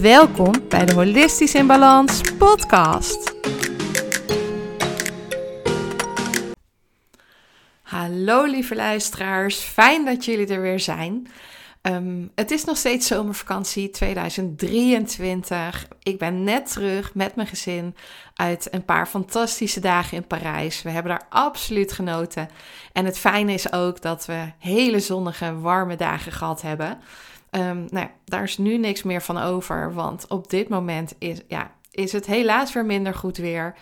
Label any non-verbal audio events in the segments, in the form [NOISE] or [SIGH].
Welkom bij de Holistisch in Balans podcast. Hallo lieve luisteraars, fijn dat jullie er weer zijn. Ehm, het is nog steeds zomervakantie 2023. Ik ben net terug met mijn gezin uit een paar fantastische dagen in Parijs. We hebben daar absoluut genoten. En het fijne is ook dat we hele zonnige, warme dagen gehad hebben. Um, nou daar is nu niks meer van over, want op dit moment is, ja, is het helaas weer minder goed weer.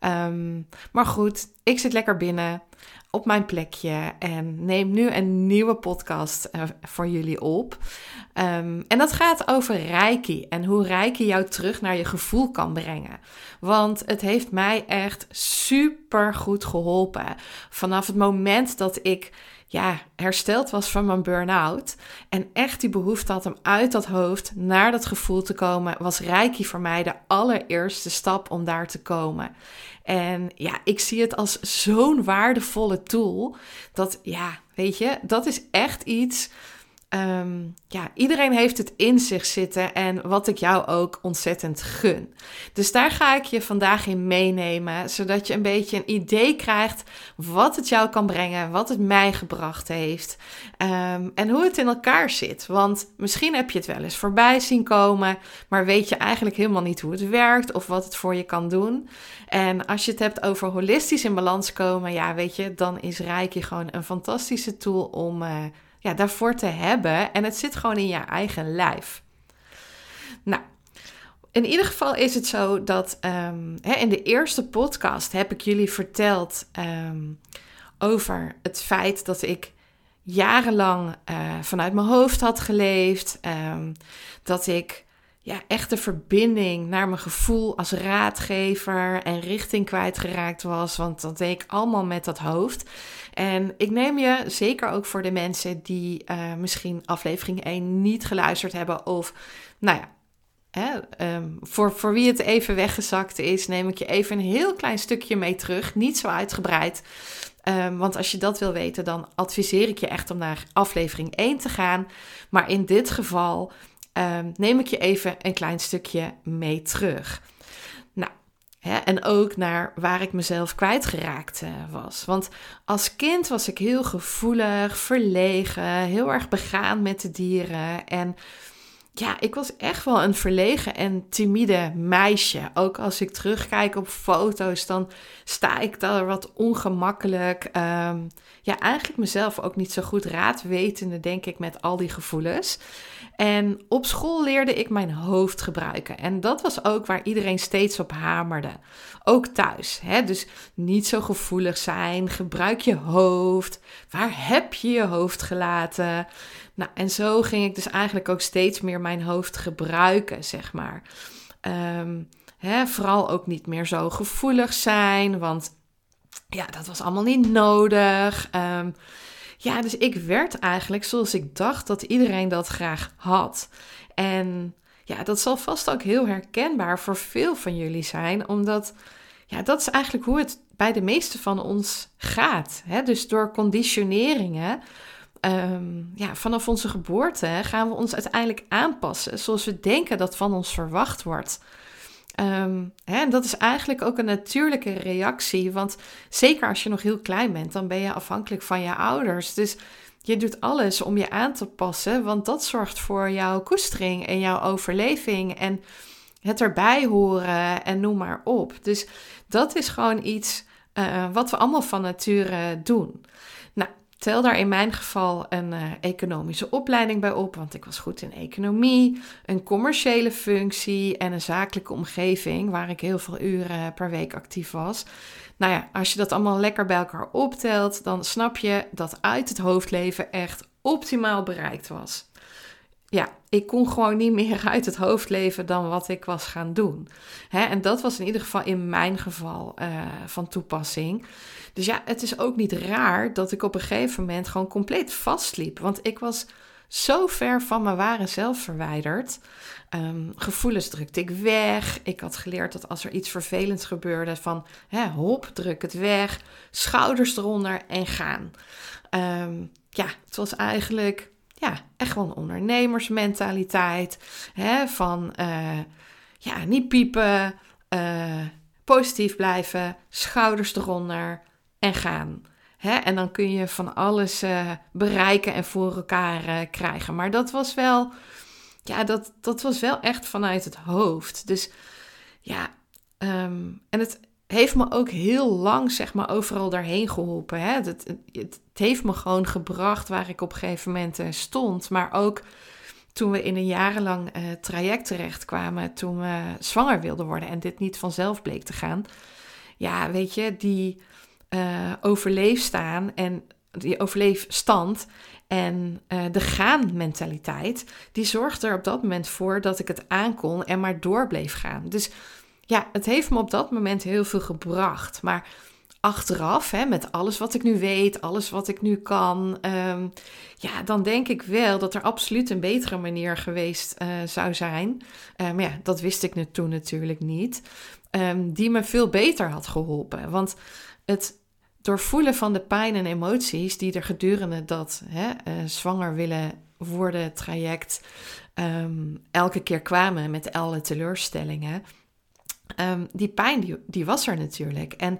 Ehm, maar goed, ik zit lekker binnen op mijn plekje en neem nu een nieuwe podcast uh, voor jullie op. Um, en dat gaat over Reiki en hoe Reiki jou terug naar je gevoel kan brengen. Want het heeft mij echt super goed geholpen. Vanaf het moment dat ik ja, hersteld was van mijn burn-out en echt die behoefte had om uit dat hoofd naar dat gevoel te komen, was Reiki voor mij de allereerste stap om daar te komen. En ja, ik zie het als zo'n waardevolle tool dat ja, weet je, dat is echt iets Ehm, ja, iedereen heeft het in zich zitten en wat ik jou ook ontzettend gun. Dus daar ga ik je vandaag in meenemen, zodat je een beetje een idee krijgt wat het jou kan brengen, wat het mij gebracht heeft um, en hoe het in elkaar zit. Want misschien heb je het wel eens voorbij zien komen, maar weet je eigenlijk helemaal niet hoe het werkt of wat het voor je kan doen. En als je het hebt over holistisch in balans komen, ja, weet je, dan is Reiki gewoon een fantastische tool om. Uh, ja, daarvoor te hebben. En het zit gewoon in je eigen lijf. Nou, in ieder geval is het zo dat um, hè, in de eerste podcast heb ik jullie verteld um, over het feit dat ik jarenlang uh, vanuit mijn hoofd had geleefd. Um, dat ik ja, echt de verbinding naar mijn gevoel als raadgever en richting kwijtgeraakt was. Want dat deed ik allemaal met dat hoofd. En ik neem je zeker ook voor de mensen die uh, misschien aflevering 1 niet geluisterd hebben. Of nou ja, Hè, um, voor, voor wie het even weggezakt is, neem ik je even een heel klein stukje mee terug. Niet zo uitgebreid. Um, want als je dat wil weten, dan adviseer ik je echt om naar aflevering 1 te gaan. Maar in dit geval um, neem ik je even een klein stukje mee terug. Nou, hè, en ook naar waar ik mezelf kwijtgeraakt uh, was. Want als kind was ik heel gevoelig, verlegen, heel erg begaan met de dieren. En ja, ik was echt wel een verlegen en timide meisje. Ook als ik terugkijk op foto's, dan sta ik daar wat ongemakkelijk. Um, ja, eigenlijk mezelf ook niet zo goed raadwetende, denk ik, met al die gevoelens. En op school leerde ik mijn hoofd gebruiken. En dat was ook waar iedereen steeds op hamerde. Ook thuis. Hè? Dus niet zo gevoelig zijn. Gebruik je hoofd. Waar heb je je hoofd gelaten? Nou, en zo ging ik dus eigenlijk ook steeds meer mijn hoofd gebruiken, zeg maar. Um, hè, vooral ook niet meer zo gevoelig zijn, want ja, dat was allemaal niet nodig. Um, ja, dus ik werd eigenlijk zoals ik dacht dat iedereen dat graag had. En ja, dat zal vast ook heel herkenbaar voor veel van jullie zijn, omdat ja, dat is eigenlijk hoe het bij de meeste van ons gaat. Hè? Dus door conditioneringen, um, ja, vanaf onze geboorte gaan we ons uiteindelijk aanpassen zoals we denken dat van ons verwacht wordt. Um, hè, dat is eigenlijk ook een natuurlijke reactie, want zeker als je nog heel klein bent, dan ben je afhankelijk van je ouders. Dus je doet alles om je aan te passen, want dat zorgt voor jouw koestering en jouw overleving en het erbij horen en noem maar op. Dus dat is gewoon iets uh, wat we allemaal van nature doen. Tel daar in mijn geval een uh, economische opleiding bij op, want ik was goed in economie, een commerciële functie en een zakelijke omgeving waar ik heel veel uren per week actief was. Nou ja, als je dat allemaal lekker bij elkaar optelt, dan snap je dat uit het hoofdleven echt optimaal bereikt was. Ja, ik kon gewoon niet meer [LAUGHS] uit het hoofd leven dan wat ik was gaan doen. Hè? En dat was in ieder geval in mijn geval uh, van toepassing. Dus ja, het is ook niet raar dat ik op een gegeven moment gewoon compleet vastliep. Want ik was zo ver van mijn ware zelf verwijderd. Um, gevoelens drukte ik weg. Ik had geleerd dat als er iets vervelends gebeurde, van hè, hop, druk het weg, schouders eronder en gaan. Um, ja, het was eigenlijk ja, echt een ondernemersmentaliteit. Hè, van uh, ja, niet piepen, uh, positief blijven, schouders eronder en gaan. Hè, en dan kun je van alles uh, bereiken en voor elkaar krijgen. Maar dat was wel, ja, dat, dat was wel echt vanuit het hoofd. Dus ja, um, en het, heeft me ook heel lang, zeg maar, overal daarheen geholpen. Hè? Het, het, het, heeft me gewoon gebracht waar ik op een gegeven moment uh, stond. Maar ook toen we in een jarenlang traject terecht kwamen, toen we zwanger wilden worden en dit niet vanzelf bleek te gaan. Ja, weet je, die uh, overleefstaan en die overleefstand en de gaan-mentaliteit, die zorgde er op dat moment voor dat ik het aankon en maar door bleef gaan. Dus ja, het heeft me op dat moment heel veel gebracht. Maar achteraf, hè, met alles wat ik nu weet, alles wat ik nu kan, um, ja, dan denk ik wel dat er absoluut een betere manier geweest uh, zou zijn. Uh, maar ja, dat wist ik toen natuurlijk niet. Um, die me veel beter had geholpen. Want het doorvoelen van de pijn en emoties die er gedurende dat hè, uh, zwanger willen worden traject um, elke keer kwamen met alle teleurstellingen die pijn die, die was er natuurlijk. En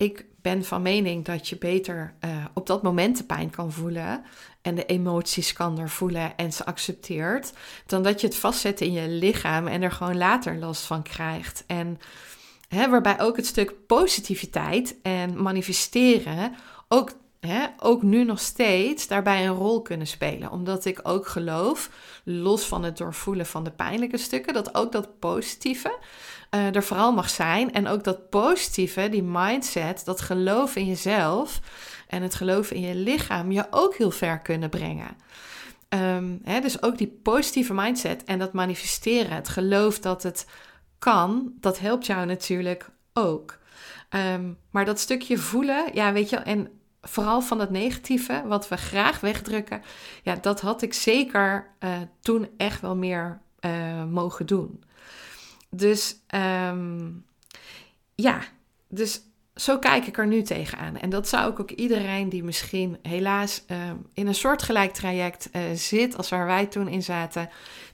ik ben van mening dat je beter uh, op dat moment de pijn kan voelen en de emoties kan doorvoelen en ze accepteert, dan dat je het vastzet in je lichaam en er gewoon later last van krijgt. En hè, waarbij ook het stuk positiviteit en manifesteren ook Hè, ook nu nog steeds daarbij een rol kunnen spelen. Omdat ik ook geloof, los van het doorvoelen van de pijnlijke stukken, dat ook dat positieve uh, er vooral mag zijn. En ook dat positieve, die mindset, dat geloof in jezelf en het geloof in je lichaam je ook heel ver kunnen brengen. Um, hè, dus ook die positieve mindset en dat manifesteren, het geloof dat het kan, dat helpt jou natuurlijk ook. Um, maar dat stukje voelen, ja, weet je, en vooral van het negatieve, wat we graag wegdrukken, ja, dat had ik zeker uh, toen echt wel meer uh, mogen doen. Dus um, ja, dus zo kijk ik er nu tegenaan. En dat zou ik ook iedereen die misschien helaas uh, in een soortgelijk traject uh, zit als waar wij toen in zaten,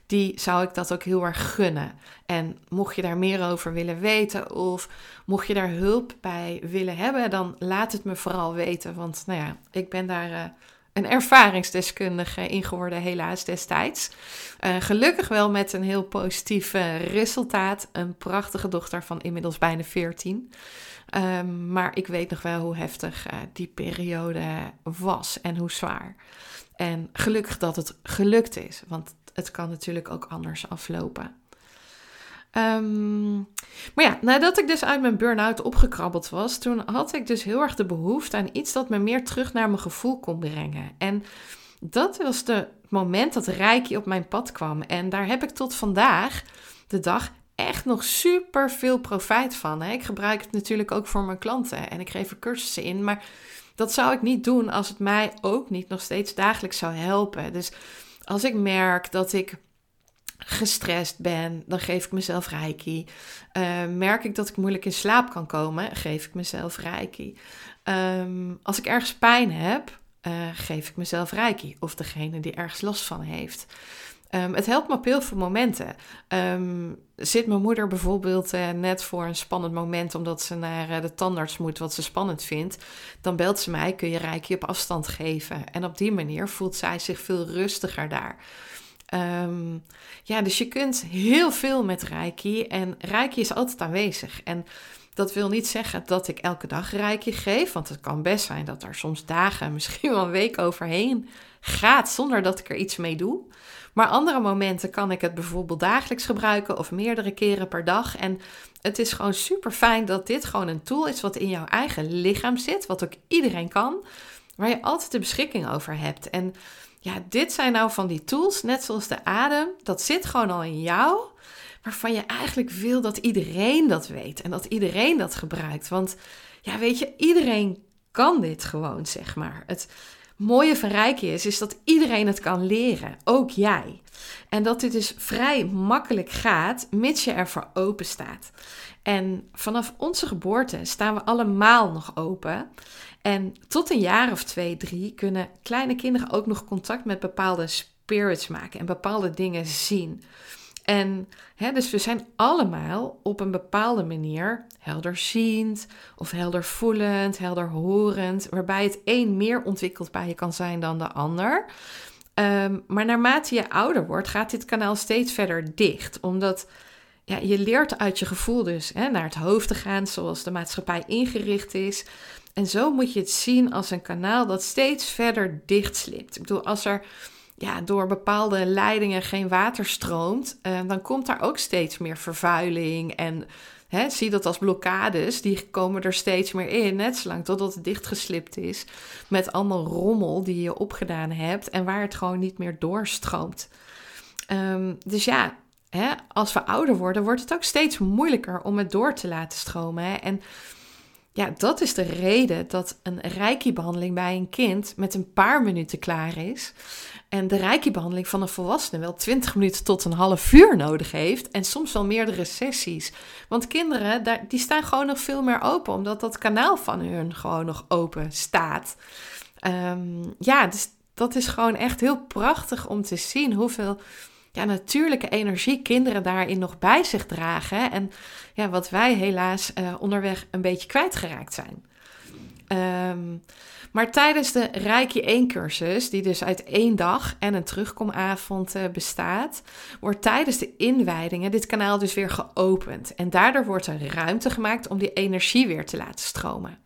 die zou ik dat ook heel erg gunnen. En mocht je daar meer over willen weten of mocht je daar hulp bij willen hebben, dan laat het me vooral weten. Want nou ja, ik ben daar uh, een ervaringsdeskundige in geworden, helaas destijds. Uh, gelukkig wel met een heel positief uh, resultaat. Een prachtige dochter van inmiddels bijna 14. Um, maar ik weet nog wel hoe heftig die periode was en hoe zwaar. En gelukkig dat het gelukt is, want het kan natuurlijk ook anders aflopen. Um, maar ja, nadat ik dus uit mijn burn-out opgekrabbeld was, toen had ik dus heel erg de behoefte aan iets dat me meer terug naar mijn gevoel kon brengen. En dat was het moment dat Reiki op mijn pad kwam. En daar heb ik tot vandaag de dag echt nog super veel profijt van. Ik gebruik het natuurlijk ook voor mijn klanten en ik geef er cursussen in. Maar dat zou ik niet doen als het mij ook niet nog steeds dagelijks zou helpen. Dus als ik merk dat ik gestrest ben, dan geef ik mezelf reiki. Uh, merk ik dat ik moeilijk in slaap kan komen, geef ik mezelf reiki. Um, als ik ergens pijn heb, uh, geef ik mezelf reiki. Of degene die ergens last van heeft. Um, het helpt me op heel veel momenten. Um, zit mijn moeder bijvoorbeeld uh, net voor een spannend moment omdat ze naar uh, de tandarts moet, wat ze spannend vindt, dan belt ze mij: kun je reiki op afstand geven? En op die manier voelt zij zich veel rustiger daar. Um, ja, dus je kunt heel veel met Reiki en Reiki is altijd aanwezig. En dat wil niet zeggen dat ik elke dag Reiki geef, want het kan best zijn dat er soms dagen, [LAUGHS] misschien wel een week overheen gaat zonder dat ik er iets mee doe. Maar andere momenten kan ik het bijvoorbeeld dagelijks gebruiken of meerdere keren per dag. En het is gewoon super fijn dat dit gewoon een tool is wat in jouw eigen lichaam zit, wat ook iedereen kan, waar je altijd de beschikking over hebt. En ja, dit zijn nou van die tools, net zoals de adem, dat zit gewoon al in jou, waarvan je eigenlijk wil dat iedereen dat weet en dat iedereen dat gebruikt. Want ja, weet je, iedereen kan dit gewoon, zeg maar. Het mooie van is, is dat iedereen het kan leren, ook jij. En dat dit dus vrij makkelijk gaat, mits je ervoor open staat. En vanaf onze geboorte staan we allemaal nog open. En tot een jaar of twee, drie kunnen kleine kinderen ook nog contact met bepaalde spirits maken en bepaalde dingen zien. En hè, dus we zijn allemaal op een bepaalde manier helderziend of helder voelend, helder horend, waarbij het een meer ontwikkeld bij je kan zijn dan de ander. Um, maar naarmate je ouder wordt, gaat dit kanaal steeds verder dicht, omdat ja, je leert uit je gevoel dus hè, naar het hoofd te gaan, zoals de maatschappij ingericht is. En zo moet je het zien als een kanaal dat steeds verder dichtslipt. Ik bedoel, als er ja, door bepaalde leidingen geen water stroomt, uh, dan komt daar ook steeds meer vervuiling. En hè, zie dat als blokkades, die komen er steeds meer in, net zolang totdat het dichtgeslipt is. Met allemaal rommel die je opgedaan hebt en waar het gewoon niet meer doorstroomt. Um, dus ja, hè, als we ouder worden, wordt het ook steeds moeilijker om het door te laten stromen. En ja, dat is de reden dat een reiki-behandeling bij een kind met een paar minuten klaar is. En de reiki-behandeling van een volwassene wel 20 minuten tot een half uur nodig heeft. En soms wel meerdere sessies. Want kinderen, daar, die staan gewoon nog veel meer open, omdat dat kanaal van hun gewoon nog open staat. Um, ja, dus dat is gewoon echt heel prachtig om te zien hoeveel ja, natuurlijke energie kinderen daarin nog bij zich dragen. En ja, wat wij helaas uh, onderweg een beetje kwijtgeraakt zijn. Um, maar tijdens de Reiki 1 cursus, die dus uit één dag en een terugkomavond uh, bestaat, wordt tijdens de inwijdingen dit kanaal dus weer geopend. En daardoor wordt er ruimte gemaakt om die energie weer te laten stromen.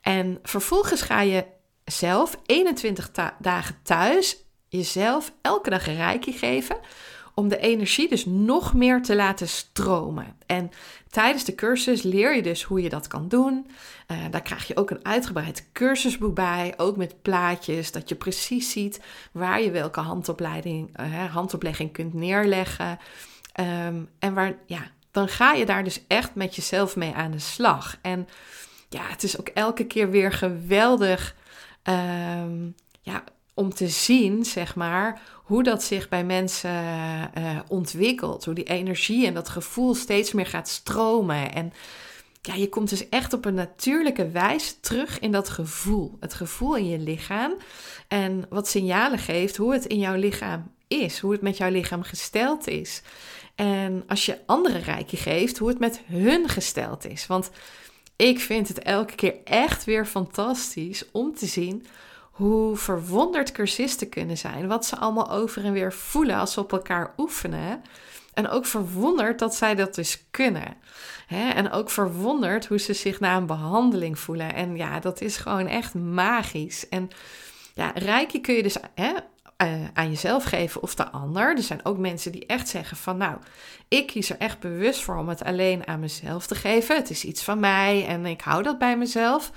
En vervolgens ga je zelf 21 dagen thuis jezelf elke dag reiki geven om de energie dus nog meer te laten stromen. En tijdens de cursus leer je dus hoe je dat kan doen. Uh, daar krijg je ook een uitgebreid cursusboek bij, ook met plaatjes, dat je precies ziet waar je welke handopleiding, uh, handoplegging kunt neerleggen. Um, en waar, ja, dan ga je daar dus echt met jezelf mee aan de slag. En ja, het is ook elke keer weer geweldig. Um, ja, om te zien, zeg maar, hoe dat zich bij mensen uh, ontwikkelt. Hoe die energie en dat gevoel steeds meer gaat stromen. En ja, je komt dus echt op een natuurlijke wijze terug in dat gevoel. Het gevoel in je lichaam. En wat signalen geeft hoe het in jouw lichaam is. Hoe het met jouw lichaam gesteld is. En als je andere rijken geeft, hoe het met hun gesteld is. Want ik vind het elke keer echt weer fantastisch om te zien hoe verwonderd cursisten kunnen zijn. Wat ze allemaal over en weer voelen als ze op elkaar oefenen. En ook verwonderd dat zij dat dus kunnen. En ook verwonderd hoe ze zich na een behandeling voelen. En ja, dat is gewoon echt magisch. En ja, Reiki kun je dus uh, aan jezelf geven of de ander. Er zijn ook mensen die echt zeggen van nou, ik kies er echt bewust voor om het alleen aan mezelf te geven. Het is iets van mij en ik hou dat bij mezelf.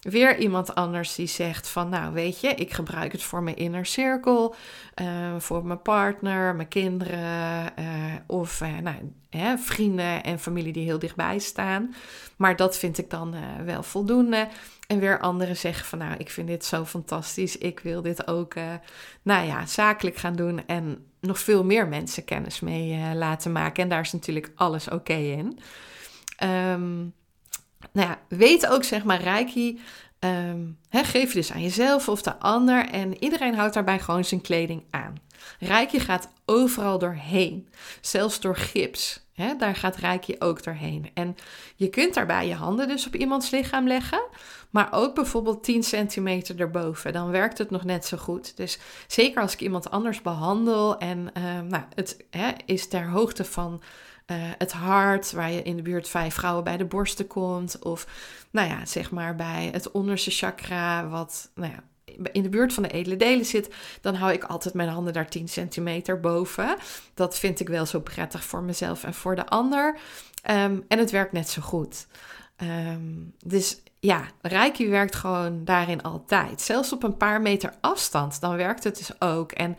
Weer iemand anders die zegt van, nou weet je, ik gebruik het voor mijn inner cirkel, uh, voor mijn partner, mijn kinderen uh, of uh, nou, hè, vrienden en familie die heel dichtbij staan. Maar dat vind ik dan wel voldoende. En weer anderen zeggen van, nou ik vind dit zo fantastisch, ik wil dit ook, nou ja, zakelijk gaan doen en nog veel meer mensen kennis mee laten maken. En daar is natuurlijk alles oké in. Um, nou ja, weet ook zeg maar Reiki. Um, geef je dus aan jezelf of de ander. En iedereen houdt daarbij gewoon zijn kleding aan. Reiki gaat overal doorheen. Zelfs door gips. daar gaat Reiki ook doorheen. En je kunt daarbij je handen dus op iemands lichaam leggen. Maar ook bijvoorbeeld 10 centimeter erboven. Dan werkt het nog net zo goed. Dus zeker als ik iemand anders behandel. En uh, nou, het is ter hoogte van uh, het hart, waar je in de buurt vijf vrouwen bij de borsten komt. Of nou ja, zeg maar bij het onderste chakra, wat nou ja, in de buurt van de edele delen zit, dan hou ik altijd mijn handen daar 10 centimeter boven. Dat vind ik wel zo prettig voor mezelf en voor de ander. Um, en het werkt net zo goed. Um, dus ja, Reiki werkt gewoon daarin altijd. Zelfs op een paar meter afstand, dan werkt het dus ook. En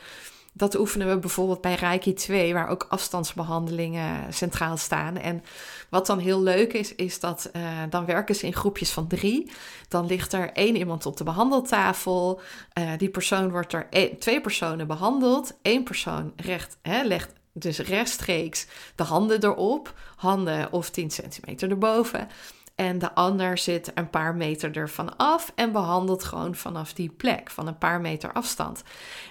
dat oefenen we bijvoorbeeld bij Reiki 2, waar ook afstandsbehandelingen centraal staan. En wat dan heel leuk is, is dat uh, dan werken ze in groepjes van drie. Dan ligt er één iemand op de behandeltafel. Uh, die persoon wordt er twee personen behandeld. Eén persoon hè, legt dus rechtstreeks de handen erop. Handen of 10 centimeter erboven. En de ander zit een paar meter ervan af en behandelt gewoon vanaf die plek, van een paar meter afstand.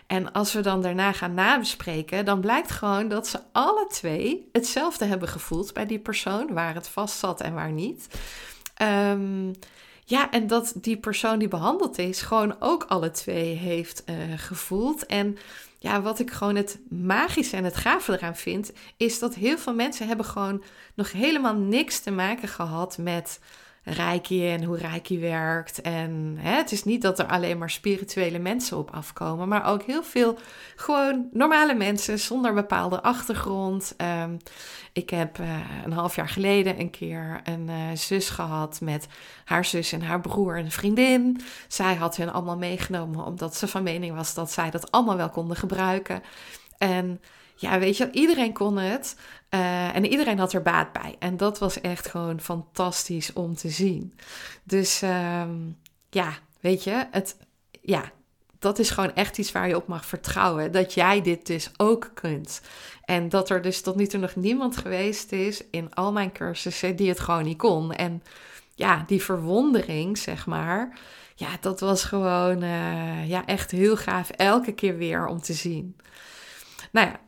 En als we dan daarna gaan nabespreken, dan blijkt gewoon dat ze alle twee hetzelfde hebben gevoeld bij die persoon, waar het vast zat en waar niet. Um, ja, en dat die persoon die behandeld is, gewoon ook alle twee heeft uh, gevoeld. En ja, wat ik gewoon het magische en het gave eraan vind, is dat heel veel mensen hebben gewoon nog helemaal niks te maken gehad met Reiki en hoe Reiki werkt. En hè, het is niet dat er alleen maar spirituele mensen op afkomen, maar ook heel veel gewoon normale mensen zonder bepaalde achtergrond. Um, ik heb uh, een half jaar geleden een keer een uh, zus gehad met haar zus en haar broer en vriendin. Zij had hen allemaal meegenomen omdat ze van mening was dat zij dat allemaal wel konden gebruiken. En ja, weet je, iedereen kon het. Uh, en iedereen had er baat bij. En dat was echt gewoon fantastisch om te zien. Dus um, ja, weet je, het, ja, dat is gewoon echt iets waar je op mag vertrouwen. Dat jij dit dus ook kunt. En dat er dus tot nu toe nog niemand geweest is in al mijn cursussen die het gewoon niet kon. En ja, die verwondering, zeg maar. Ja, dat was gewoon uh, ja, echt heel gaaf. Elke keer weer om te zien. Nou ja,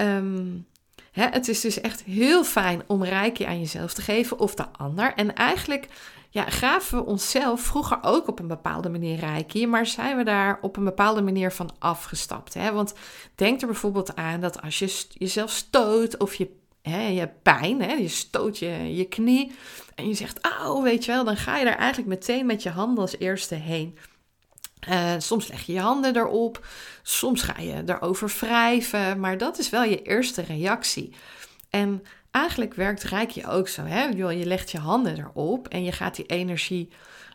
um, hè, het is dus echt heel fijn om rijkje aan jezelf te geven of de ander. En eigenlijk ja, gaven we onszelf vroeger ook op een bepaalde manier reiki, maar zijn we daar op een bepaalde manier van afgestapt. Hè? Want denk er bijvoorbeeld aan dat als je jezelf stoot of je, je pijn, je stoot je, je knie en je zegt, oh, weet je wel, dan ga je daar eigenlijk meteen met je handen als eerste heen. Uh, soms leg je je handen erop, soms ga je erover wrijven, maar dat is wel je eerste reactie. En eigenlijk werkt Reiki ook zo. Hè? Je legt je handen erop en je gaat die energie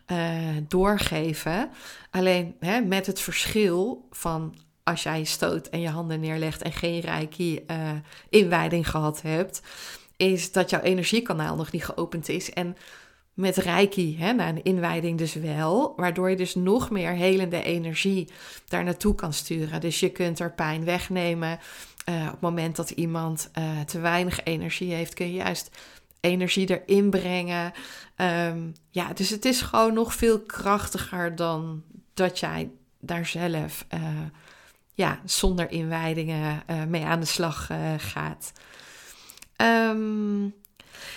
uh, doorgeven. Alleen hè, met het verschil van als jij stoot en je handen neerlegt en geen Reiki uh, inwijding gehad hebt, is dat jouw energiekanaal nog niet geopend is. En met Reiki, hè, na een inwijding dus wel, waardoor je dus nog meer helende energie daar naartoe kan sturen. Dus je kunt er pijn wegnemen. Uh, op het moment dat iemand uh, te weinig energie heeft, kun je juist energie erin brengen. Um, ja, dus het is gewoon nog veel krachtiger dan dat jij daar zelf uh, ja, zonder inwijdingen mee aan de slag gaat. Um,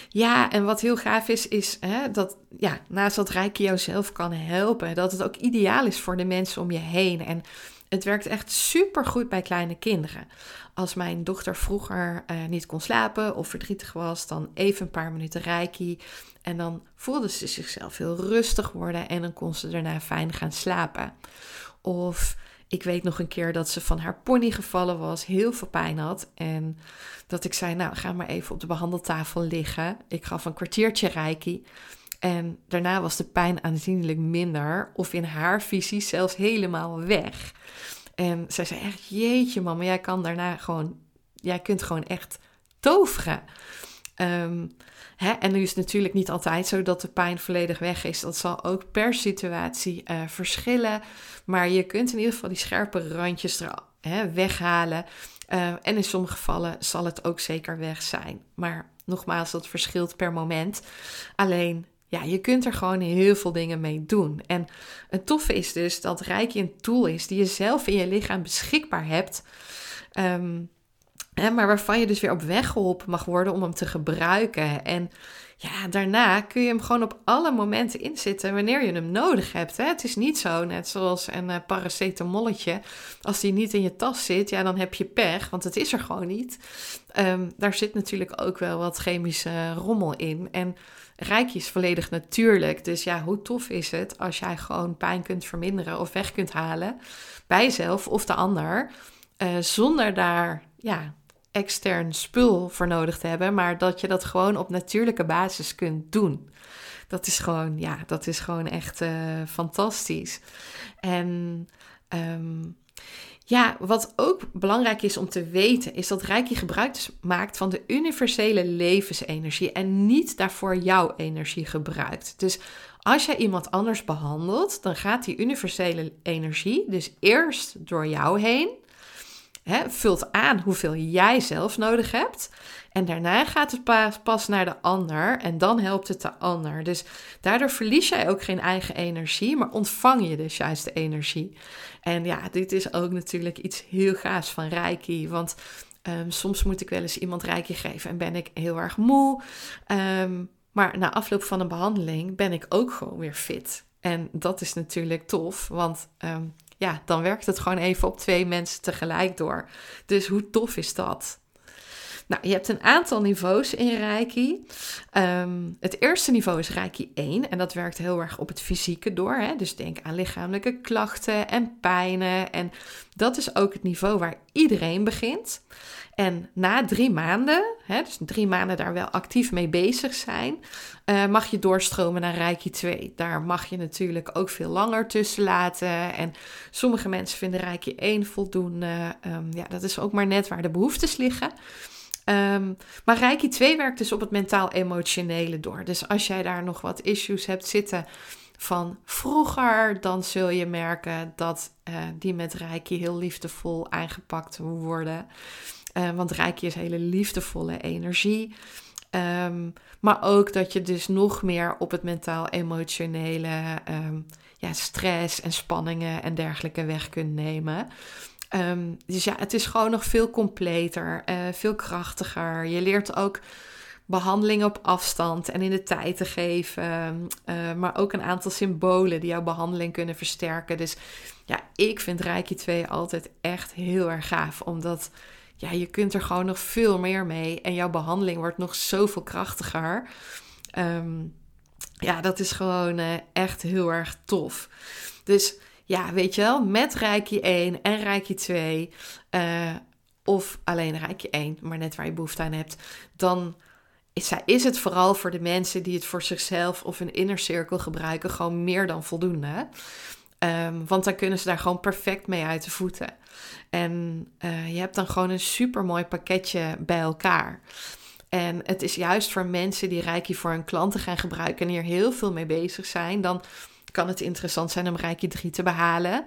ja, en wat heel gaaf is, is hè, dat ja, naast dat Reiki jou zelf kan helpen, dat het ook ideaal is voor de mensen om je heen. En het werkt echt super goed bij kleine kinderen. Als mijn dochter vroeger uh, niet kon slapen of verdrietig was, dan even een paar minuten reiki. En dan voelde ze zichzelf heel rustig worden en dan kon ze daarna fijn gaan slapen. Of ik weet nog een keer dat ze van haar pony gevallen was, heel veel pijn had. En dat ik zei, nou ga maar even op de behandeltafel liggen. Ik gaf een kwartiertje reiki. En daarna was de pijn aanzienlijk minder, of in haar visie zelfs helemaal weg. En zij zei echt, jeetje mama, jij kan daarna gewoon, jij kunt gewoon echt toveren. Um, hè? En nu is natuurlijk niet altijd zo dat de pijn volledig weg is. Dat zal ook per situatie uh, verschillen. Maar je kunt in ieder geval die scherpe randjes er hè, weghalen. Uh, en in sommige gevallen zal het ook zeker weg zijn. Maar nogmaals, dat verschilt per moment. Alleen ja, je kunt er gewoon heel veel dingen mee doen. En het toffe is dus dat Reiki een tool is die je zelf in je lichaam beschikbaar hebt. Um, maar waarvan je dus weer op weg geholpen mag worden om hem te gebruiken. En ja, daarna kun je hem gewoon op alle momenten inzetten wanneer je hem nodig hebt. Hè? Het is niet zo, net zoals een uh, paracetamolletje. Als die niet in je tas zit, ja, dan heb je pech, want het is er gewoon niet. Um, daar zit natuurlijk ook wel wat chemische rommel in. En Reiki is volledig natuurlijk. Dus ja, hoe tof is het als jij gewoon pijn kunt verminderen of weg kunt halen bij jezelf of de ander, uh, zonder daar ja, extern spul voor nodig te hebben, maar dat je dat gewoon op natuurlijke basis kunt doen. dat is gewoon, ja, dat is gewoon echt uh, fantastisch. En um, ja, wat ook belangrijk is om te weten, is dat Reiki gebruik maakt van de universele levensenergie en niet daarvoor jouw energie gebruikt. Dus als jij iemand anders behandelt, dan gaat die universele energie dus eerst door jou heen, hè, vult aan hoeveel jij zelf nodig hebt. En daarna gaat het pas naar de ander en dan helpt het de ander. Dus daardoor verlies jij ook geen eigen energie, maar ontvang je dus juist de energie. En ja, dit is ook natuurlijk iets heel gaafs van Reiki. Want ehm, soms moet ik wel eens iemand Reiki geven en ben ik heel erg moe. Ehm, maar na afloop van een behandeling ben ik ook gewoon weer fit. En dat is natuurlijk tof, want ehm, ja, dan werkt het gewoon even op twee mensen tegelijk door. Dus hoe tof is dat? Nou, je hebt een aantal niveaus in Reiki. Ehm, het eerste niveau is Reiki 1 en dat werkt heel erg op het fysieke door. Hè? Dus denk aan lichamelijke klachten en pijnen. En dat is ook het niveau waar iedereen begint. En na drie maanden, hè, dus drie maanden daar wel actief mee bezig zijn, uh, mag je doorstromen naar Reiki 2. Daar mag je natuurlijk ook veel langer tussen laten. En sommige mensen vinden Reiki 1 voldoende. Um, ja, dat is ook maar net waar de behoeftes liggen. Um, maar Reiki 2 werkt dus op het mentaal-emotionele door. Dus als jij daar nog wat issues hebt zitten van vroeger, dan zul je merken dat uh, die met Reiki heel liefdevol aangepakt worden. Uh, want Reiki is hele liefdevolle energie. Um, maar ook dat je dus nog meer op het mentaal-emotionele um, ja, stress en spanningen en dergelijke weg kunt nemen. Um, dus ja, het is gewoon nog veel completer, uh, veel krachtiger. Je leert ook behandeling op afstand en in de tijd te geven. Uh, maar ook een aantal symbolen die jouw behandeling kunnen versterken. Dus ja, ik vind Reiki 2 altijd echt heel erg gaaf. Omdat ja, je kunt er gewoon nog veel meer mee. En jouw behandeling wordt nog zoveel krachtiger. Um, ja, dat is gewoon uh, echt heel erg tof. Dus ja, weet je wel, met Reiki 1 en Reiki 2, uh, of alleen Reiki 1, maar net waar je behoefte aan hebt, dan is, is het vooral voor de mensen die het voor zichzelf of een inner cirkel gebruiken gewoon meer dan voldoende. Um, want dan kunnen ze daar gewoon perfect mee uit de voeten. En uh, je hebt dan gewoon een super mooi pakketje bij elkaar. En het is juist voor mensen die Reiki voor hun klanten gaan gebruiken en hier heel veel mee bezig zijn, dan kan het interessant zijn om Reiki 3 te behalen.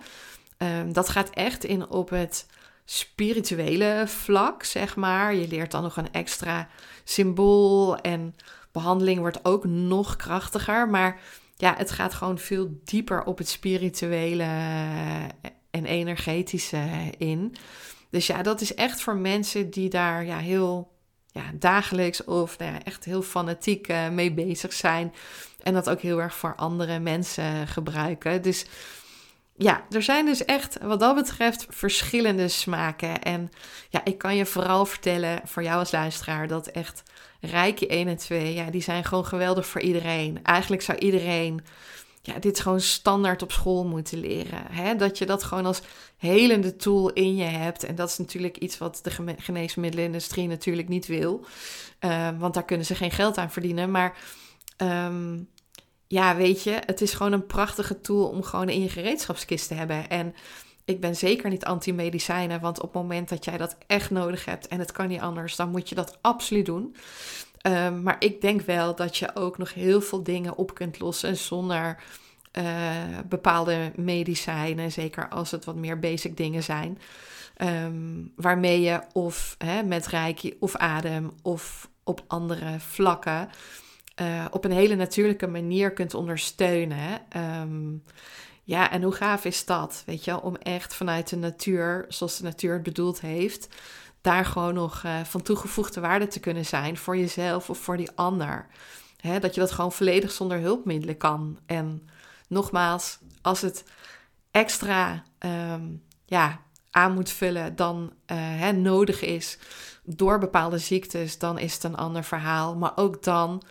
Um, dat gaat echt in op het spirituele vlak, zeg maar. Je leert dan nog een extra symbool en behandeling wordt ook nog krachtiger. Maar ja, het gaat gewoon veel dieper op het spirituele en energetische in. Dus ja, dat is echt voor mensen die daar ja, heel ja, dagelijks of nou ja, echt heel fanatiek uh, mee bezig zijn. En dat ook heel erg voor andere mensen gebruiken. Dus ja, er zijn dus echt wat dat betreft verschillende smaken. En ja, ik kan je vooral vertellen voor jou als luisteraar dat echt Rijke 1 en 2, ja, die zijn gewoon geweldig voor iedereen. Eigenlijk zou iedereen ja, dit gewoon standaard op school moeten leren. Hè? Dat je dat gewoon als helende tool in je hebt. En dat is natuurlijk iets wat de geneesmiddelenindustrie natuurlijk niet wil. Uh, want daar kunnen ze geen geld aan verdienen. Maar um, ja, weet je, het is gewoon een prachtige tool om gewoon in je gereedschapskist te hebben. En ik ben zeker niet anti-medicijnen, want op het moment dat jij dat echt nodig hebt en het kan niet anders, dan moet je dat absoluut doen. Um, maar ik denk wel dat je ook nog heel veel dingen op kunt lossen zonder uh, bepaalde medicijnen, zeker als het wat meer basic dingen zijn. Um, waarmee je of hè, met reiki of adem of op andere vlakken uh, op een hele natuurlijke manier kunt ondersteunen. Um, ja, en hoe gaaf is dat? Weet je, om echt vanuit de natuur, zoals de natuur het bedoeld heeft, daar gewoon nog uh, van toegevoegde waarde te kunnen zijn voor jezelf of voor die ander. Dat je dat gewoon volledig zonder hulpmiddelen kan. En nogmaals, als het extra um, ja, aan moet vullen dan hè, nodig is door bepaalde ziektes, dan is het een ander verhaal. Maar ook dan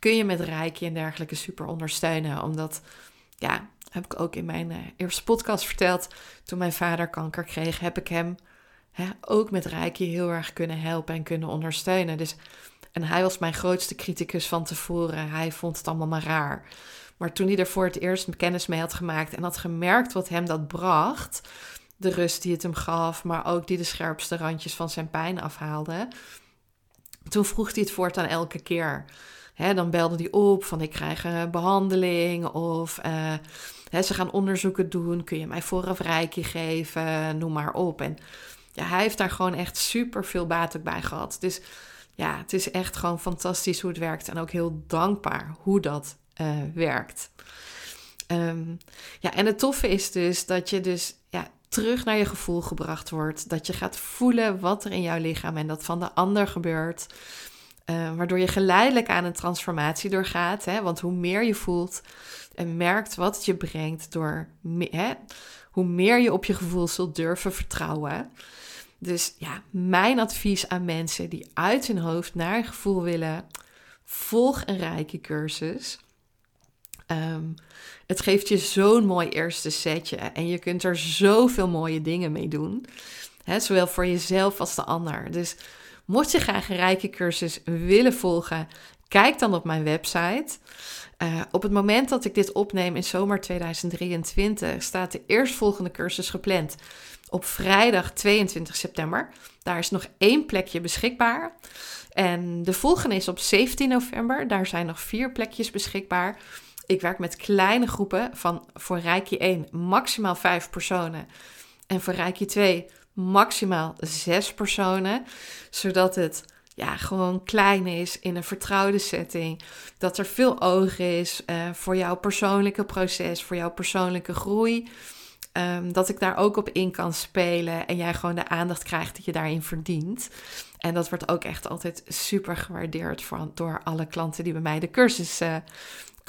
kun je met Reiki en dergelijke super ondersteunen. Omdat, ja, heb ik ook in mijn uh, eerste podcast verteld. Toen mijn vader kanker kreeg, heb ik hem hè, ook met Reiki heel erg kunnen helpen en kunnen ondersteunen. Dus En hij was mijn grootste criticus van tevoren. Hij vond het allemaal maar raar. Maar toen hij er voor het eerst kennis mee had gemaakt en had gemerkt wat hem dat bracht, de rust die het hem gaf, maar ook die de scherpste randjes van zijn pijn afhaalde, toen vroeg hij het voortaan elke keer. Dan belde hij op van ik krijg een behandeling of uh, ze gaan onderzoeken doen. Kun je mij vooraf reiki geven? Noem maar op. En ja, hij heeft daar gewoon echt super veel baat bij gehad. Dus ja, het is echt gewoon fantastisch hoe het werkt. En ook heel dankbaar hoe dat uh, werkt. Um, ja, en het toffe is dus dat je dus ja, terug naar je gevoel gebracht wordt. Dat je gaat voelen wat er in jouw lichaam en dat van de ander gebeurt. Uh, waardoor je geleidelijk aan een transformatie doorgaat. Hè? Want hoe meer je voelt en merkt wat het je brengt, door hè, hoe meer je op je gevoel zult durven vertrouwen. Dus ja, mijn advies aan mensen die uit hun hoofd naar een gevoel willen, volg een rijke cursus. Ehm, het geeft je zo'n mooi eerste setje en je kunt er zoveel mooie dingen mee doen. Hè, zowel voor jezelf als de ander. Dus mocht je graag een rijke cursus willen volgen, kijk dan op mijn website. Uh, op het moment dat ik dit opneem in zomer 2023 staat de eerstvolgende cursus gepland op vrijdag 22 september. Daar is nog één plekje beschikbaar. En de volgende is op 17 november. Daar zijn nog vier plekjes beschikbaar. Ik werk met kleine groepen van voor Reiki 1 maximaal 5 personen. En voor Reiki 2 maximaal 6 personen. Zodat het ja, gewoon klein is in een vertrouwde setting. Dat er veel oog is uh, voor jouw persoonlijke proces, voor jouw persoonlijke groei. Um, dat ik daar ook op in kan spelen en jij gewoon de aandacht krijgt die je daarin verdient. En dat wordt ook echt altijd super gewaardeerd voor, door alle klanten die bij mij de cursus uh,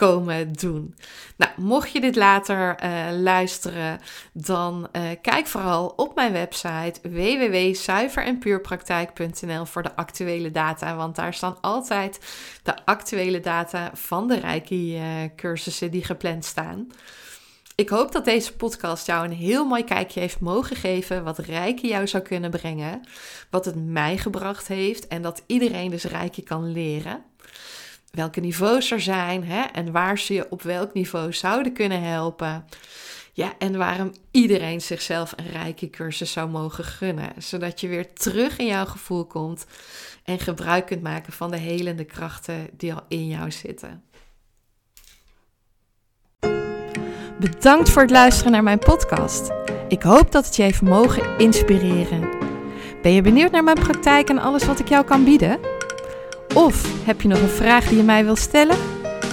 komen doen. Nou, mocht je dit later uh, luisteren, dan uh, kijk vooral op mijn website www.zuiverenpuurpraktijk.nl voor de actuele data, want daar staan altijd de actuele data van de Reiki uh, cursussen die gepland staan. Ik hoop dat deze podcast jou een heel mooi kijkje heeft mogen geven wat Reiki jou zou kunnen brengen, wat het mij gebracht heeft en dat iedereen dus Reiki kan leren welke niveaus er zijn hè, en waar ze je op welk niveau zouden kunnen helpen. Ja, en waarom iedereen zichzelf een rijke cursus zou mogen gunnen, zodat je weer terug in jouw gevoel komt en gebruik kunt maken van de helende krachten die al in jou zitten. Bedankt voor het luisteren naar mijn podcast. Ik hoop dat het je heeft mogen inspireren. Ben je benieuwd naar mijn praktijk en alles wat ik jou kan bieden? Of heb je nog een vraag die je mij wilt stellen?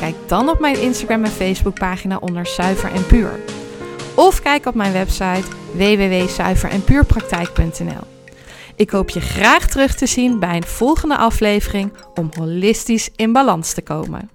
Kijk dan op mijn Instagram en Facebook pagina onder Zuiver en Puur. Of kijk op mijn website www.zuiverenpuurpraktijk.nl. Ik hoop je graag terug te zien bij een volgende aflevering om holistisch in balans te komen.